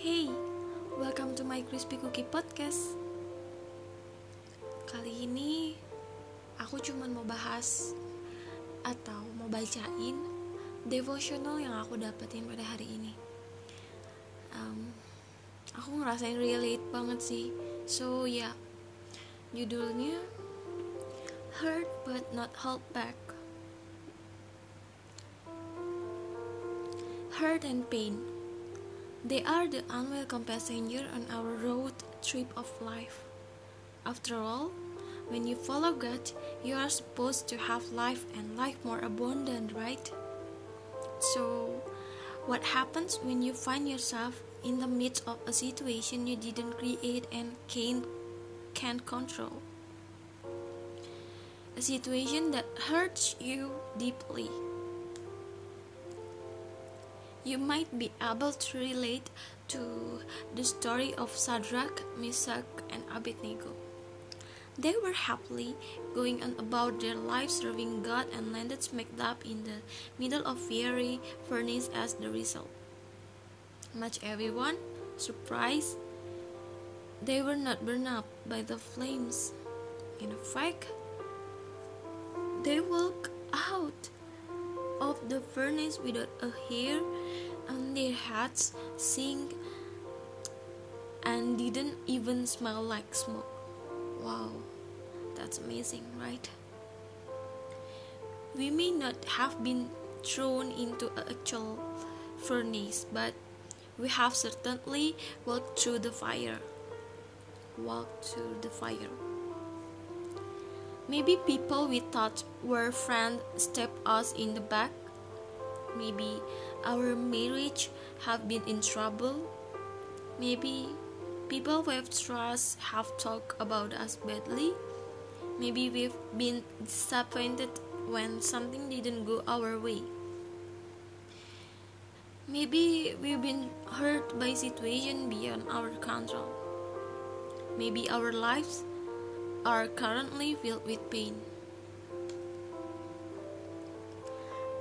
Hey, welcome to my Crispy Cookie Podcast. Kali ini aku cuma mau bahas atau mau bacain devotional yang aku dapetin pada hari ini. Um, aku ngerasain relate banget sih. So ya, yeah. judulnya Hurt but not held back. Hurt and pain. They are the unwelcome passenger on our road trip of life. After all, when you follow God, you are supposed to have life and life more abundant, right? So, what happens when you find yourself in the midst of a situation you didn't create and can't, can't control? A situation that hurts you deeply you might be able to relate to the story of Shadrach, Meshach, and Abednego. They were happily going on about their lives serving God and landed smack dab in the middle of fiery furnace as the result. Much everyone, surprised, they were not burned up by the flames. In fact, they walked out of the furnace without a hair their heads, sing, and didn't even smell like smoke. Wow, that's amazing, right? We may not have been thrown into an actual furnace, but we have certainly walked through the fire. Walked through the fire. Maybe people we thought were friends stabbed us in the back. Maybe our marriage have been in trouble. Maybe people we have trust have talked about us badly. Maybe we've been disappointed when something didn't go our way. Maybe we've been hurt by situation beyond our control. Maybe our lives are currently filled with pain.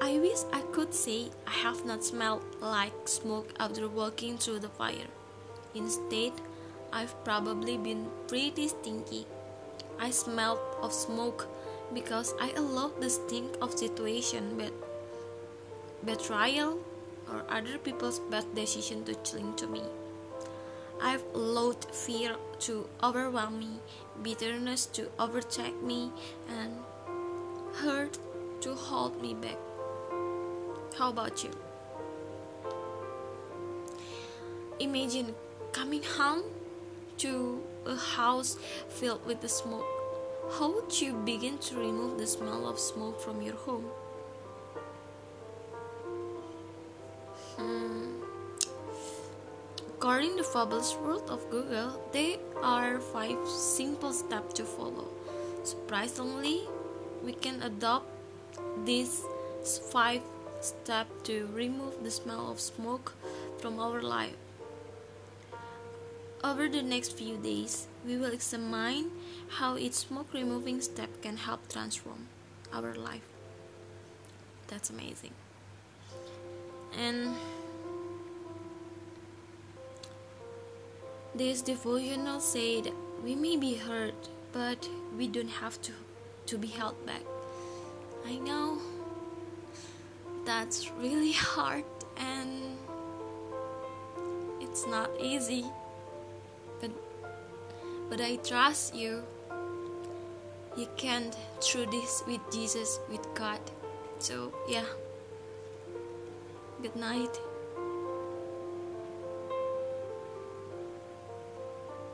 I wish I could say I have not smelled like smoke after walking through the fire. Instead, I've probably been pretty stinky. I smelled of smoke because I allowed the stink of situation, betrayal or other people's bad decision to cling to me. I've allowed fear to overwhelm me, bitterness to overtake me, and hurt to hold me back. How about you? Imagine coming home to a house filled with the smoke. How would you begin to remove the smell of smoke from your home? Hmm. According to Fable's World of Google, there are five simple steps to follow. Surprisingly, we can adopt these five steps to remove the smell of smoke from our life. Over the next few days, we will examine how each smoke removing step can help transform our life. That's amazing. And This devotional said, We may be hurt, but we don't have to, to be held back. That's really hard and it's not easy. But but I trust you. You can through this with Jesus, with God. So yeah. Good night.